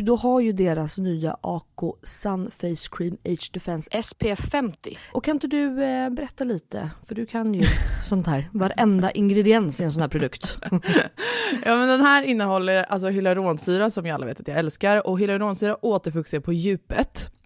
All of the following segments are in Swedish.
då har ju deras nya AK Sun Face Cream Age Defense SPF 50. Och kan inte du eh, berätta lite? För du kan ju sånt här, varenda ingrediens i en sån här produkt. Ja men den här innehåller alltså hyaluronsyra som jag alla vet att jag älskar och hyaluronsyra återfuktar på djupet.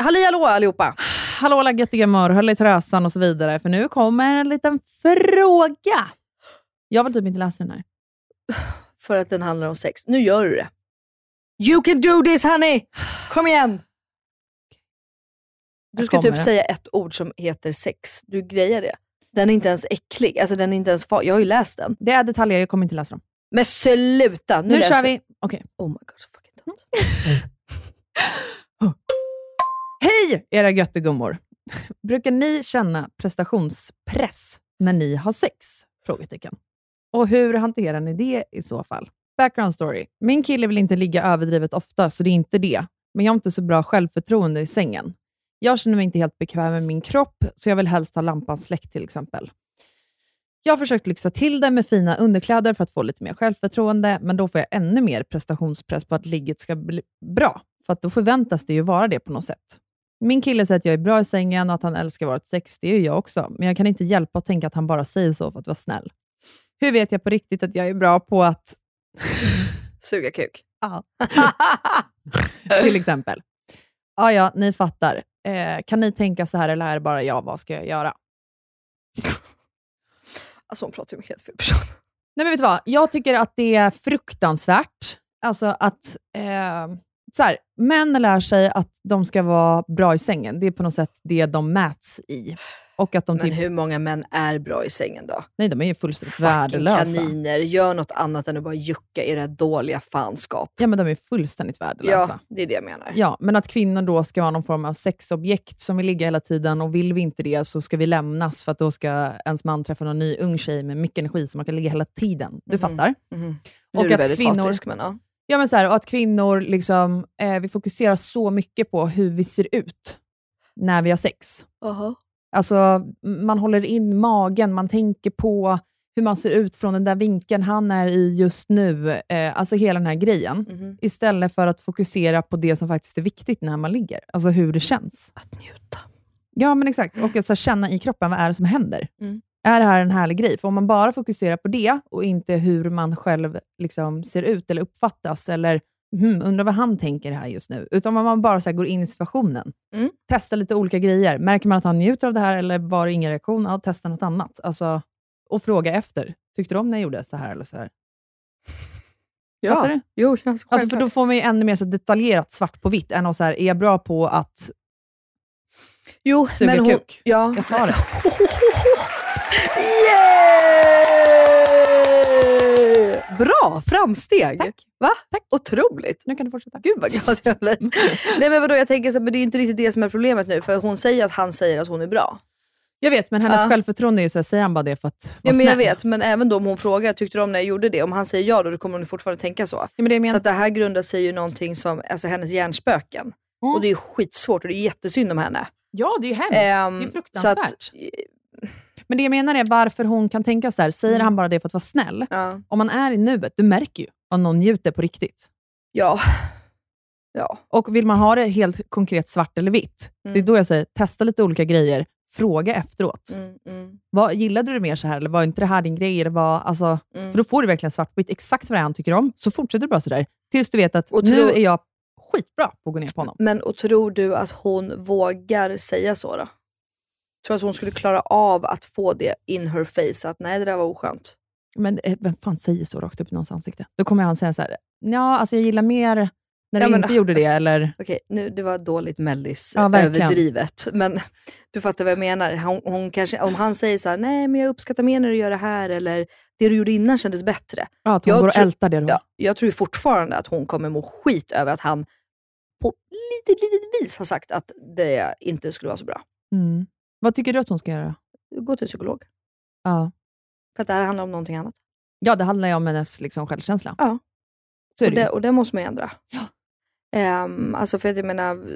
Halli hallå allihopa! Hallå alla göttiga höll i trösan och så vidare, för nu kommer en liten fråga. Jag vill typ inte läsa den här. För att den handlar om sex. Nu gör du det. You can do this honey! Kom igen! Du ska typ säga ett ord som heter sex. Du grejar det. Den är inte ens äcklig. Alltså den är inte ens far- Jag har ju läst den. Det är detaljer, jag kommer inte läsa dem. Men sluta! Nu, Nu, läser kör vi! Okej. Oh my god, fucking tönt. Hej era göttegummor! Brukar ni känna prestationspress när ni har sex? Frågetecken. Och hur hanterar ni det i så fall? Background story. Min kille vill inte ligga överdrivet ofta, så det är inte det. Men jag har inte så bra självförtroende i sängen. Jag känner mig inte helt bekväm med min kropp, så jag vill helst ha lampan släckt till exempel. Jag har försökt lyxa till det med fina underkläder för att få lite mer självförtroende, men då får jag ännu mer prestationspress på att ligget ska bli bra, för att då förväntas det ju vara det på något sätt. Min kille säger att jag är bra i sängen och att han älskar vårt sex. Det är ju jag också, men jag kan inte hjälpa att tänka att han bara säger så för att vara snäll. Hur vet jag på riktigt att jag är bra på att, Suga kuk. Ja. till exempel, ja, ja, ni fattar. Eh, kan ni tänka så här eller är det bara jag? Vad ska jag göra? Alltså hon pratar ju med helt fel person. Nej, men vet du vad? Jag tycker att det är fruktansvärt. Alltså att eh, så här, män lär sig att de ska vara bra i sängen. Det är på något sätt det de mäts i. Och att de Men typ, hur många män är bra i sängen då? nej de är ju fullständigt Fucking värdelösa. kaniner, gör något annat än att bara jucka här dåliga fanskap. Ja men de är fullständigt värdelösa. Ja, det är det jag menar. Ja, men att kvinnor då ska vara någon form av sexobjekt som vill ligga hela tiden och vill vi inte det så ska vi lämnas för att då ska ens man träffa någon ny ung tjej med mycket energi som man kan ligga hela tiden. Du fattar? Mhm. Nu Och är du väldigt kvinnor- hatisk men ja. Ja, men så här, och att kvinnor liksom, eh, vi fokuserar så mycket på hur vi ser ut när vi har sex. Alltså, man håller in magen, man tänker på hur man ser ut från den där vinkeln han är i just nu. Eh, alltså hela den här grejen. Mhm. Istället för att fokusera på det som faktiskt är viktigt när man ligger. Alltså hur det känns. Att njuta. Ja, men exakt. Och att så här, känna i kroppen, vad är det som händer? Mm. Är det här en härlig grej? För om man bara fokuserar på det och inte hur man själv liksom ser ut eller uppfattas, eller hmm, undrar vad han tänker här just nu, utan om man bara så går in i situationen, Mm. testar lite olika grejer. Märker man att han njuter av det här eller var det ingen reaktion, ja, testa något annat. Alltså, och fråga efter. Tyckte du om när jag gjorde så här eller så här? Fattar du? Jo, jag Alltså, för då får man ju ännu mer så detaljerat svart på vitt, än att så här, är jag bra på att jo, suga men hon, kuk? Ja. Jag sa det. Yeah! Bra framsteg! Tack. Va? Tack. Otroligt. Nu kan du fortsätta. Gud vad glad jag blir. Nej men vadå, jag tänker så men det är inte riktigt det som är problemet nu. För hon säger att han säger att hon är bra. Jag vet, men hennes Ja. självförtroende är ju så här, säger han bara det för att vara Ja men jag snäll? vet, men även då om hon frågar, tyckte du om när jag gjorde det? Om han säger ja då, då kommer hon fortfarande tänka så. Ja, men det jag Så att det här grundar sig ju någonting som, alltså hennes hjärnspöken. Mm. Och det är skitsvårt och det är jättesynd om henne. ja, det är hemskt. Ehm, det är så fruktansvärt. att, Men det jag menar är varför hon kan tänka så här, säger Mm. han bara det för att vara snäll? ja. Om man är i nuet, du märker ju om någon njuter på riktigt. Ja. Ja. Och vill man ha det helt konkret svart eller vitt, det är Mm. då jag säger, testa lite olika grejer, fråga efteråt. Mm, mm, Vad, gillade du det mer så här, eller var inte det här din grej? Eller vad, alltså, mm. För då får du verkligen svart på vitt, exakt vad han tycker om, så fortsätter du bara sådär. Tills du vet att Och nu tro- är jag skitbra på att gå ner på honom. Men och tror du att hon vågar säga så då? Tror att hon skulle klara av att få det in her face, att nej det där var oskönt? Men eh, vem fan säger så rakt upp i någons ansikte? Då kommer han säga så här, ja, alltså jag gillar mer när Ja, du men- inte gjorde det, eller... Okej, nu, det var dåligt mellis, Ja, verkligen. överdrivet. Men du fattar vad jag menar. Hon, hon kanske, om han säger så här, nej men jag uppskattar mer när du gör det här, eller det du gjorde innan kändes bättre. Ja, att hon Jag går och ältar det då. Ja, jag tror fortfarande att hon kommer må skit över att han på lite, litet vis har sagt att det inte skulle vara så bra. Mm. Vad tycker du att hon ska göra? Gå till psykolog. Ja, För att det här handlar om någonting annat. ja det handlar ju om hennes liksom, självkänsla. Ja. Så Och det, och det måste man ju ändra. Ja. Ehm, alltså för att jag menar,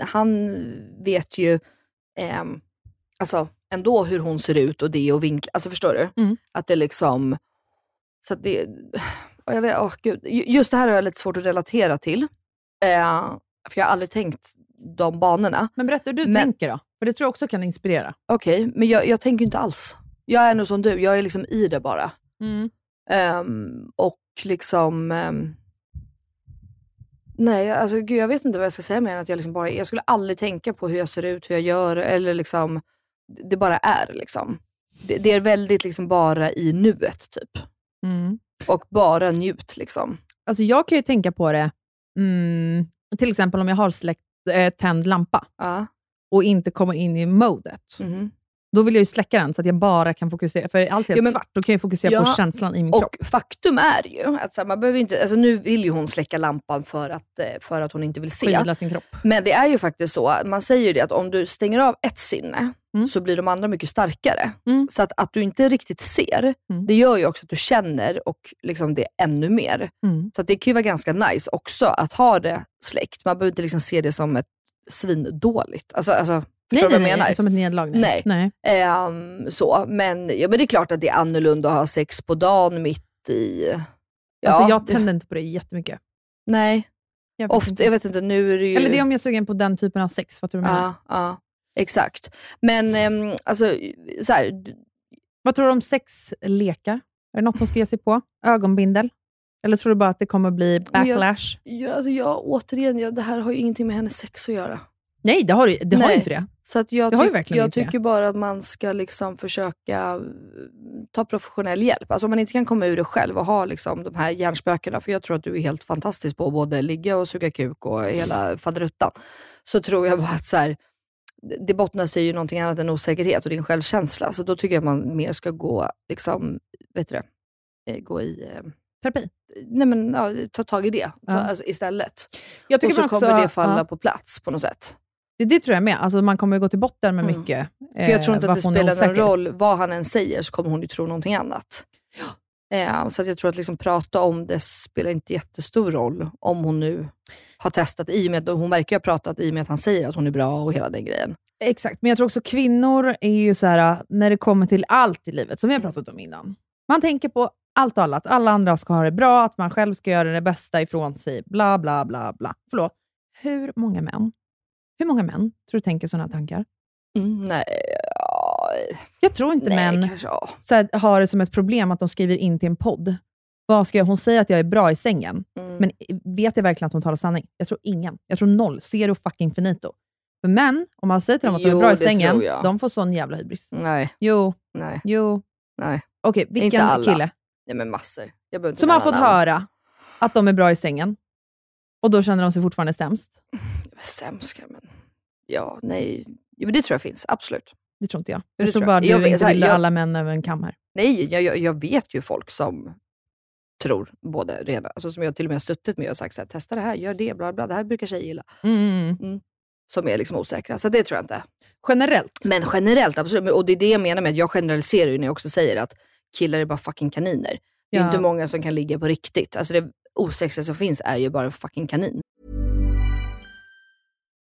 han vet ju ehm, alltså ändå hur hon ser ut och det och vinklar. Alltså förstår du? Mm. Att det liksom, så att det, jag vet, åh gud. Ju- Just det här har jag lite svårt att relatera till. Eh, för jag har aldrig tänkt de banorna. Men berätta hur du Men- tänker då, för det tror jag också kan inspirera. Okej, men jag, jag tänker inte alls. Jag är nog som du, jag är liksom i det bara. Mm. Ehm, och liksom... ehm, nej, alltså gud, jag vet inte vad jag ska säga mer än att jag liksom bara Jag skulle aldrig tänka på hur jag ser ut, hur jag gör, eller liksom... Det bara är liksom. Det, det är väldigt liksom bara i nuet typ. Mm. Och bara njut liksom. Alltså jag kan ju tänka på det, mm, till exempel om jag har släckt eh, tänd lampa Ja. och inte kommer in i modet. mhm. Då vill jag ju släcka den så att jag bara kan fokusera, för allt är Ja, men- svart, då kan jag fokusera på Ja, känslan i min kropp. Och faktum är ju att så man behöver inte, alltså nu vill ju hon släcka lampan för att, eh, för att hon inte vill se. Skyla sin kropp. Men det är ju faktiskt så, man säger ju det att om du stänger av ett sinne Mm. så blir de andra mycket starkare. Mm. Så att, att du inte riktigt ser, Mm. det gör ju också att du känner och liksom det ännu mer. Mm. Så det kan ju vara ganska nice också att ha det släckt. Man behöver inte liksom se det som ett svindåligt. Alltså, alltså, förstår du vad jag nej, menar? nej, som ett nederlag. Nej. Nej. nej. Ehm, så. Men, ja, men det är klart att det är annorlunda att ha sex på dagen mitt i... Ja, alltså, jag tänder inte på det jättemycket. Nej, Jag vet ofta, inte. jag vet inte, nu är det ju... Eller det är om jag är sugen på den typen av sex, fattar du vad jag menar? Exakt. Men ehm, alltså, så här, Vad tror du om sexlekar? Är det något hon ska ge sig på? Ögonbindel? Eller tror du bara att det kommer bli Men jag- backlash? ja, alltså jag, återigen, jag, det här har ju ingenting med hennes sex att göra. Nej, det har, du- det har Nej. ju inte det. Så att jag, har ju tyck- jag inte det. tycker bara att man ska liksom försöka eh, ta professionell hjälp. Alltså om man inte kan komma ur det själv och ha liksom de här hjärnspökena, för jag tror att du är helt fantastisk på att både ligga och suga kuk och hela faderuttan. Så tror jag bara att så här, det bottnar sig ju någonting annat än osäkerhet och din självkänsla. Så då tycker jag man mer ska gå, liksom, vet du det, eh, gå i... Eh, Terapi? nej men, ja, ta tag i det ta, Ja. alltså, istället. Jag tycker och så också, kommer det falla ja, på plats på något sätt. det, det tror jag med. Alltså, man kommer gå till botten med Mm. mycket. För jag tror inte att det spelar någon roll vad han än säger, så kommer hon ju tro någonting annat. Eh, så att jag tror att liksom prata om det spelar inte jättestor roll om hon nu har testat, i och med att hon verkar ha pratat i och med att han säger att hon är bra och hela den grejen. Exakt, men jag tror också kvinnor är ju så här, när det kommer till allt i livet, som vi har pratat om innan. Man tänker på allt och alla, att alla andra ska ha det bra, att man själv ska göra det bästa ifrån sig, bla bla bla bla. Förlåt, hur många män, hur många män tror du tänker sådana tankar? Mm, nej, ja, Jag tror inte nej män kanske, ja. så här, har det som ett problem att de skriver in till en podd. Vad ska jag, hon säger att jag är bra i sängen, Mm. men vet jag verkligen att hon talar sanning? Jag tror ingen. Jag tror noll. Zero fucking finito. För män, om man säger till dem att de är bra i sängen, de får sån jävla hybris. Nej, Jo, nej, jo. nej. Okej, Inte vilken alla. kille nej men massor. Jag inte som har fått namn. höra att de är bra i sängen och då känner de sig fortfarande sämst? Sämst, men ja, nej. Jo, men det tror jag finns, absolut. Det tror inte jag. det Jag tror tror bara jag. du Jag vet- inte vill alla män över en kam här. Nej, jag, jag, jag vet ju folk som tror både rena, alltså som jag till och med har suttit med och sagt så här, testa det här, gör det, bla bla, det här brukar tjejer gilla. Mm. Som är liksom osäkra, så det tror jag inte. Generellt. Men generellt, absolut. Och det är det jag menar med att jag generaliserar ju när jag också säger att killar är bara fucking kaniner. Det är Ja. inte många som kan ligga på riktigt. Alltså det osexiga som finns är ju bara en fucking kanin.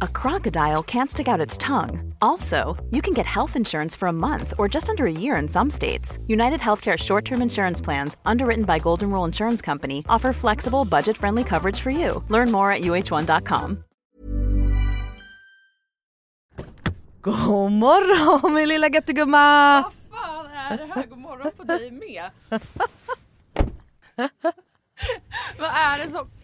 a crocodile can't stick out its tongue. Also, you can get health insurance for a month or just under a year in some states. United Healthcare short term insurance plans, underwritten by Golden Rule Insurance Company, offer flexible, budget friendly coverage for you. Learn more at uh1.com. God morgon min lilla göttegumma! fan är det här? God morgon på dig med. vad, är det som,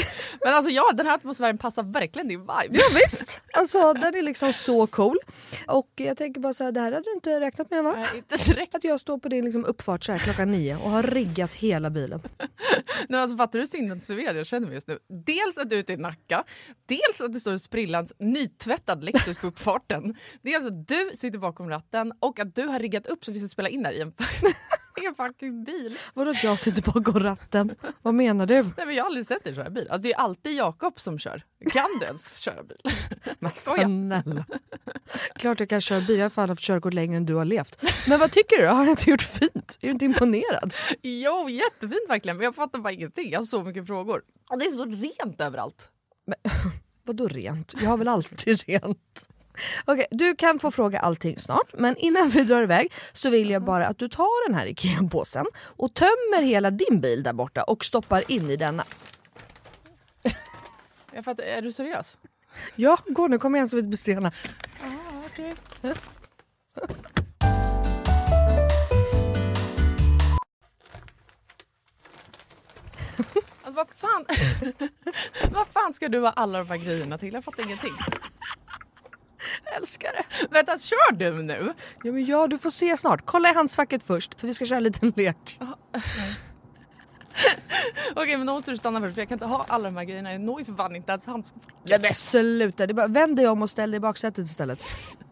Men alltså ja, den här atmosfären passar verkligen din vibe. Ja, visst! Alltså den är liksom så cool. Och jag tänker bara så här, det här hade du inte räknat med va? Nej, inte direkt. Att jag står på din liksom uppfart så här klockan nio och har riggat hela bilen. Nej, alltså, fattar du sinnesförvirrad jag känner mig just nu? Dels att du är ute i Nacka, dels att det står en sprillans nytvättad Lexus på uppfarten. Dels att du sitter bakom ratten och att du har riggat upp så vi ska spela in där i en, i en fucking bil. Vadå att jag sitter bakom ratten? Vad menar du? Nej, men jag har aldrig sett dig köra bil. Alltså, det är alltid Jakob som kör. Kan du ens köra bil? Men snälla. Klart jag kan köra bil, jag har fan haft körkort längre än du har levt. Men vad tycker du? Har jag inte gjort fint? Är du inte imponerad? Jo, jättefint verkligen. Men jag fattar bara ingenting. Jag har så mycket frågor. Och det är så rent överallt. Vadå rent? Jag har väl alltid rent? Okej, du kan få fråga allting snart, men innan vi drar iväg så vill jag bara att du tar den här IKEA-påsen och tömmer hela din bil där borta och stoppar in i denna. Jag fattar, är du seriös? Ja, gå nu, kom igen så vi inte blir sena. Alltså, vad, fan, vad fan ska du ha alla de här grejerna till? Jag fattar ingenting. älskar det. Vänta, kör du nu? Ja men ja, du får se snart. Kolla i handskfacket först, för vi ska köra en liten lek. Okej, men då måste du stanna först för jag kan inte ha alla de här grejerna. Jag når ju för fan inte ens handskfacket. Nej men sluta, det bara, vänd dig om och ställ dig i baksätet istället.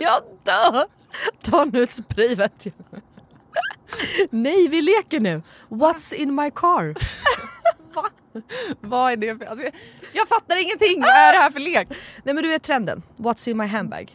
Jag dör! Ta nu ett spray vet. Nej vi leker nu. What's in my car? Va? Vad är det för... Alltså, jag, jag fattar ingenting, vad är det här för lek? Nej men du är trenden. What's in my handbag?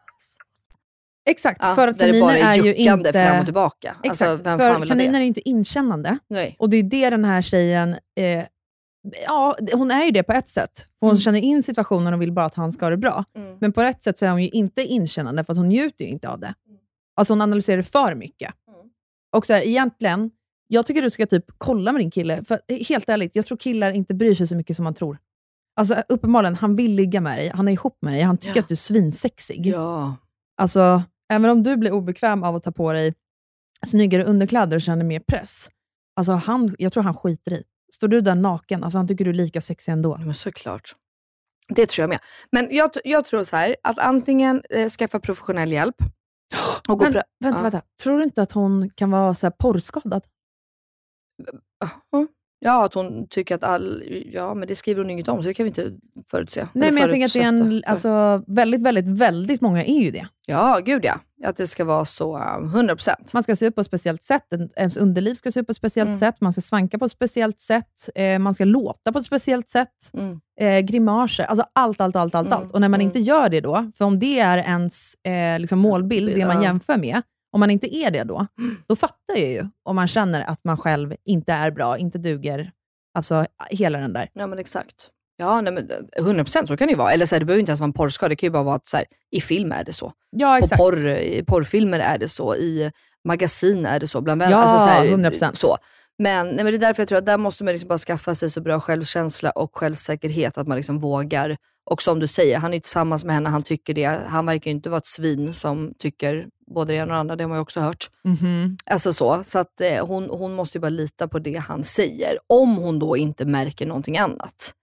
Exakt, Ja, för att kaniner är, är ju inte... fram och tillbaka. Exakt, Alltså, för kaniner är ju inte inkännande. Nej. Och det är det den här tjejen... Eh, ja, hon är ju det på ett sätt. För hon Mm. känner in situationen och vill bara att han ska ha det bra. Mm. Men på ett sätt så är hon ju inte inkännande, för att hon njuter ju inte av det. Alltså hon analyserar för mycket. Mm. Och så här, egentligen, jag tycker du ska typ kolla med din kille. För eh, helt ärligt, jag tror killar inte bryr sig så mycket som man tror. Alltså uppenbarligen, han vill ligga med dig, han är ihop med dig, han tycker Ja. att du är svinsexig. Ja. Alltså, även om du blir obekväm av att ta på dig snyggare underkläder och känner mer press, alltså han, jag tror han skiter i. Står du där naken, alltså han tycker du är lika sexig ändå. Men såklart. Det tror jag med. Men jag, jag tror så här, att antingen eh, skaffa professionell hjälp. Och gå Men, vänta, ja. vänta. Tror du inte att hon kan vara så porrskadad? Ja. Ja, att hon tycker att all... Ja, men det skriver hon inget om, så det kan vi inte förutse. Nej, men jag tänker att det är en, alltså, väldigt, väldigt, väldigt många är ju det. Ja, gud ja. Att det ska vara så, um, 100%. Man ska se upp på ett speciellt sätt, En- ens underliv ska se upp på ett speciellt Mm. sätt, man ska svanka på ett speciellt sätt, eh, man ska låta på ett speciellt sätt, Mm. eh, grimaser, alltså allt, allt, allt, allt. Mm, allt. Och när man mm. inte gör det då, för om det är ens eh, liksom målbild, det man jämför med, Om man inte är det då, då fattar jag ju om man känner att man själv inte är bra, inte duger. Alltså hela den där. Ja men exakt. Ja, nej, men 100% så kan det ju vara. Eller så här, det behöver inte ens vara en porrskada. Det kan ju bara vara att så här, i film är det så. Ja, På exakt. porr, i porrfilmer är det så. I magasin är det så. Bland vänner. Ja, alltså, så här, 100%. Så. Men, nej, men det är därför jag tror att där måste man liksom bara skaffa sig så bra självkänsla och självsäkerhet att man liksom vågar. Och som du säger, han är ju tillsammans med henne, han tycker det. Han verkar ju inte vara ett svin som tycker både det ena och det andra, det har man ju också hört. Mhm. Alltså så, så att eh, hon, hon måste ju bara lita på det han säger. Om hon då inte märker någonting annat.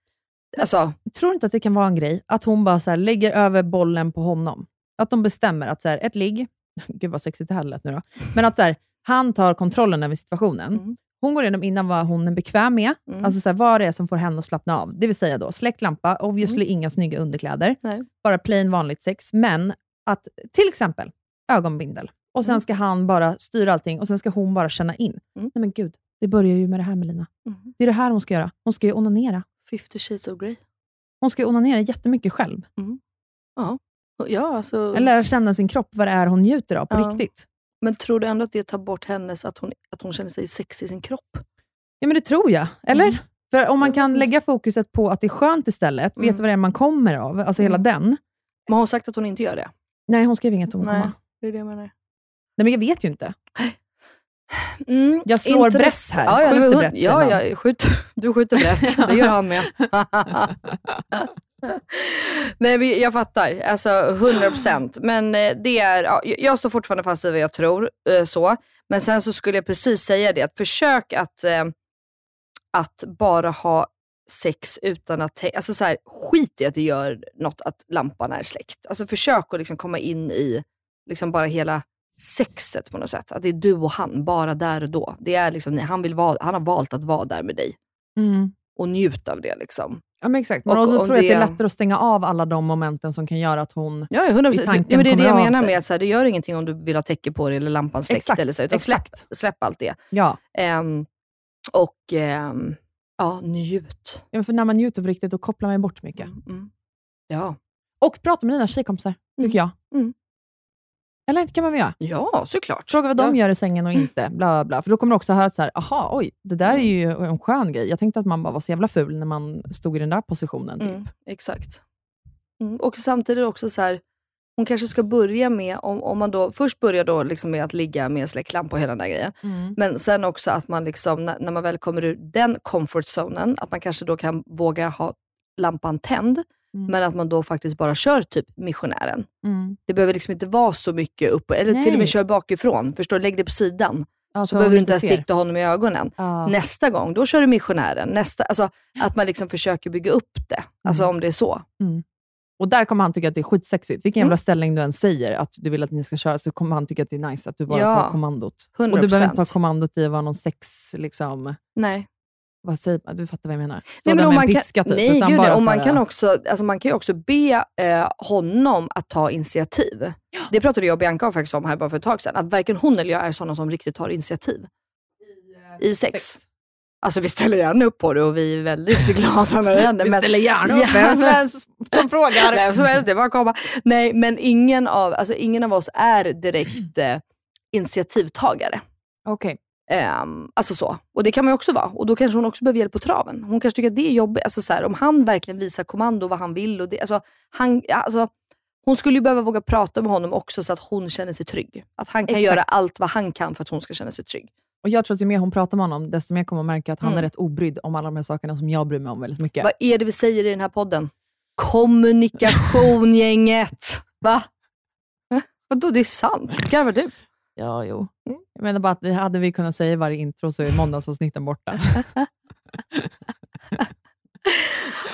Alltså, Jag tror inte att det kan vara en grej, att hon bara så här, lägger över bollen på honom. Att de bestämmer att så här, ett ligg, gud vad sexigt det här lät nu då, men att så här, han tar kontrollen över situationen. Mm. Hon går igenom innan vad hon är bekväm med, Mm. alltså så här, vad det är som får henne att slappna av. Det vill säga då, släckt lampa, obviously Mm. inga snygga underkläder, nej. bara plain vanligt sex, men att till exempel ögonbindel, och sen Mm. ska han bara styra allting och sen ska hon bara känna in. Mm. Nej men gud, det börjar ju med det här Melina. Mm. Det är det här hon ska göra. Hon ska ju onanera. 50 shades of Grey. Hon ska ju onanera jättemycket själv. Ja, alltså, Eller lära känna sin kropp, vad det är hon njuter av på Ja. riktigt. men tror du ändå att det tar bort hennes, att hon, att hon känner sig sexig i sin kropp? Ja, men det tror jag. Eller? Mm. För om man kan Mm. lägga fokuset på att det är skönt istället, Mm. veta vad det är man kommer av, alltså hela Mm. den. Men har hon sagt att hon inte gör det? Nej, hon skrev inget om Nej. komma. Det är det jag menar. Nej, men jag vet ju inte. Mm, Jag slår intress- brett här. Ja, ja, Skjuter men- brett, Ja, ja skjut, du skjuter brett. Det gör han med. Nej, men jag fattar. Alltså 100 procent. Men eh, det är, ja, jag står fortfarande fast vid vad jag tror. eh, så. Men sen så skulle jag precis säga det, att försök att, eh, att bara ha sex utan att, tän- alltså så här, skit i att det gör något att lampan är släckt. Alltså försök att liksom komma in i liksom bara hela sexet på något sätt. Att det är du och han, bara där och då. Det är liksom, han, vill vara, han har valt att vara där med dig Mm. och njut av det. Liksom. Ja, men exakt. Men Och och om tror jag att det är det- lättare att stänga av alla de momenten som kan göra att hon... Ja, ja, 100%. I tanken Ja, men det är det jag menar med att så här, det gör ingenting om du vill ha täcke på dig eller lampan släckt. Exakt, eller så, utan släpp, exakt. släpp allt det. Ja. Ehm, och ehm, ja, njut. ja, för när man njuter på riktigt, då kopplar man bort mycket. Mm. Ja. Och prata med dina tjejkompisar, tycker jag. Mm. Eller kan man väl göra? ja, såklart. Fråga vad de ja. gör i sängen och inte. Bla, bla. För då kommer du också höra att så här, aha, oj, det där är ju en skön grej. Jag tänkte att man bara var så jävla ful när man stod i den där positionen. Typ. Mm, exakt. Mm. Och samtidigt också så här, hon kanske ska börja med, om, om man då, först börjar då liksom med att ligga med släcklampa och hela den där grejen. Mm. Men sen också att man liksom, när, när man väl kommer ur den comfort zonen, att man kanske då kan våga ha lampan tänd, Mm. men att man då faktiskt bara kör typ missionären. Mm. Det behöver liksom inte vara så mycket uppe, eller till och Nej. med kör bakifrån. Förstår? Lägg det på sidan. Ja, Så behöver du inte ens titta honom i ögonen. Ja. Nästa gång, då kör du missionären. Nästa, alltså, att man liksom försöker bygga upp det. Alltså Mm. om det är så. Och där kommer han tycka att det är skitsexigt. Vilken jävla Mm. ställning du än säger att du vill att ni ska köra, så kommer han tycka att det är nice att du bara Ja. tar kommandot. 100%. Och du behöver inte ta kommandot i att vara någon sex, liksom, Nej. Vad säger man? Du fattar vad jag menar. Stå Nej, där om man en kan, piska typ. nej, gud, bara. Och man, här, kan också, alltså man kan ju också be eh, honom att ta initiativ. Det pratade jag och Bianca faktiskt om här bara för ett tag sedan. Att varken hon eller jag är sådana som riktigt tar initiativ. I sex. Alltså vi ställer gärna upp på det och vi är väldigt glada när det händer. Vi men- ställer gärna upp Ja, vem som men- helst som frågar. Vem som helst, det är bara att komma. Nej, men ingen av, alltså, ingen av oss är direkt eh, initiativtagare. Okej. Ehm, alltså så. Och det kan man ju också vara. Och då kanske hon också behöver hjälp på traven. Hon kanske tycker att det är jobbigt. Alltså så här, om han verkligen visar kommando vad han vill. Och det, alltså, han, alltså, hon skulle ju behöva våga prata med honom också så att hon känner sig trygg. Att han kan Exakt. göra allt vad han kan för att hon ska känna sig trygg. Och jag tror att ju mer hon pratar med honom, desto mer kommer hon märka att han Mm. är rätt obrydd om alla de här sakarna som jag bryr mig om väldigt mycket. Vad är det vi säger i den här podden? Kommunikation gänget. Va? Vadå, det är sant. Garvar du? Ja, jo. Mm. Jag menar bara att det hade vi kunnat säga i varje intro så är måndagsavsnitten borta.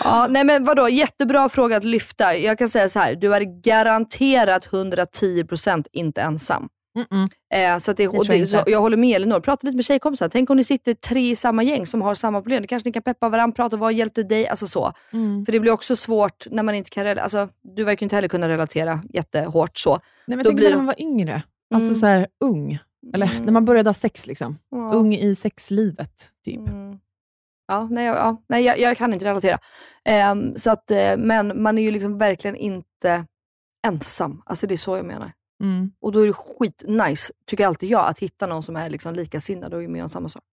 Ja, nej men vadå, jättebra fråga att lyfta. Jag kan säga så här, du är garanterat 110% inte ensam. Eh, så att det, och jag det, inte. så jag håller med Elinor, prata lite med tjejkompisar. Tänk om ni sitter tre i samma gäng som har samma problem. Då kanske ni kan peppa varandra, prata vad hjälpte dig? Alltså så. Mm. För det blir också svårt när man inte kan relatera. Alltså, du verkar inte heller kunna relatera jättehårt så. Nej, men Då tänk blir när man var yngre. Alltså Mm. så här ung. Eller Mm. när man började ha sex. Liksom. Ja. Ung i sexlivet, typ. Mm. Ja, nej, ja, nej jag, jag kan inte relatera. Ehm, så att, eh, men man är ju liksom verkligen inte ensam. Alltså det är så jag menar. Mm. Och då är det skitnice, tycker alltid jag, att hitta någon som är liksom likasinnad och är med om samma sak.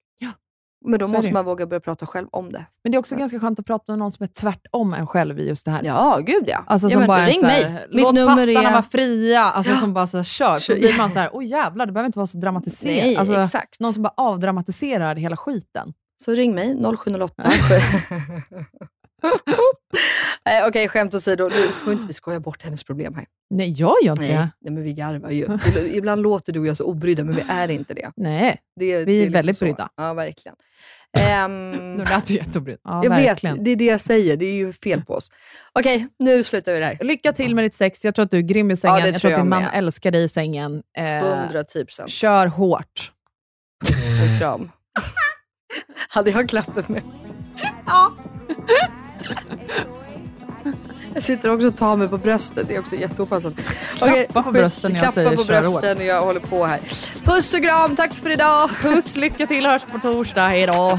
Ja. Men då Så måste man våga börja prata själv om det. Men det är också ganska skönt att prata med någon som är tvärtom en själv i just det här. Ja, gud ja. Alltså ja, som men bara ring så här, mig. Låt Mitt nummer pattarna är... vara fria. Alltså Ja. som bara så här, kör. Så Kör. blir man så här, åh jävlar, det behöver inte vara så dramatiserat. Nej, alltså, exakt. Någon som bara avdramatiserar hela skiten. Så ring mig, 0708. Nej, Okej, skämt åsido. Nu får inte vi skoja bort hennes problem här. Nej, jag gör inte det. nej men vi garvar ju. Ibland låter du och jag så obrydda, men vi är inte det. Nej, det Vi är det liksom väldigt så. brydda. Ja, verkligen. Ehm, nu lät du jättebrydd. Ja, jag verkligen. vet, det är det jag säger. Det är ju fel på oss. Okej, nu slutar vi där. Lycka till med ditt sex. Jag tror att du är grym i sängen. Ja, jag tror tror att din jag man älskar dig i sängen. Eh, 110 procent. kör hårt. Puss och kram. Hade jag klappat med? Ja. Jag sitter också och tar mig på bröstet. Det är också jätteopassande. Klappa på brösten när jag säger på brösten och jag håller på här. Puss och kram, tack för idag. Puss, lycka till, hörs på torsdag. Hej då.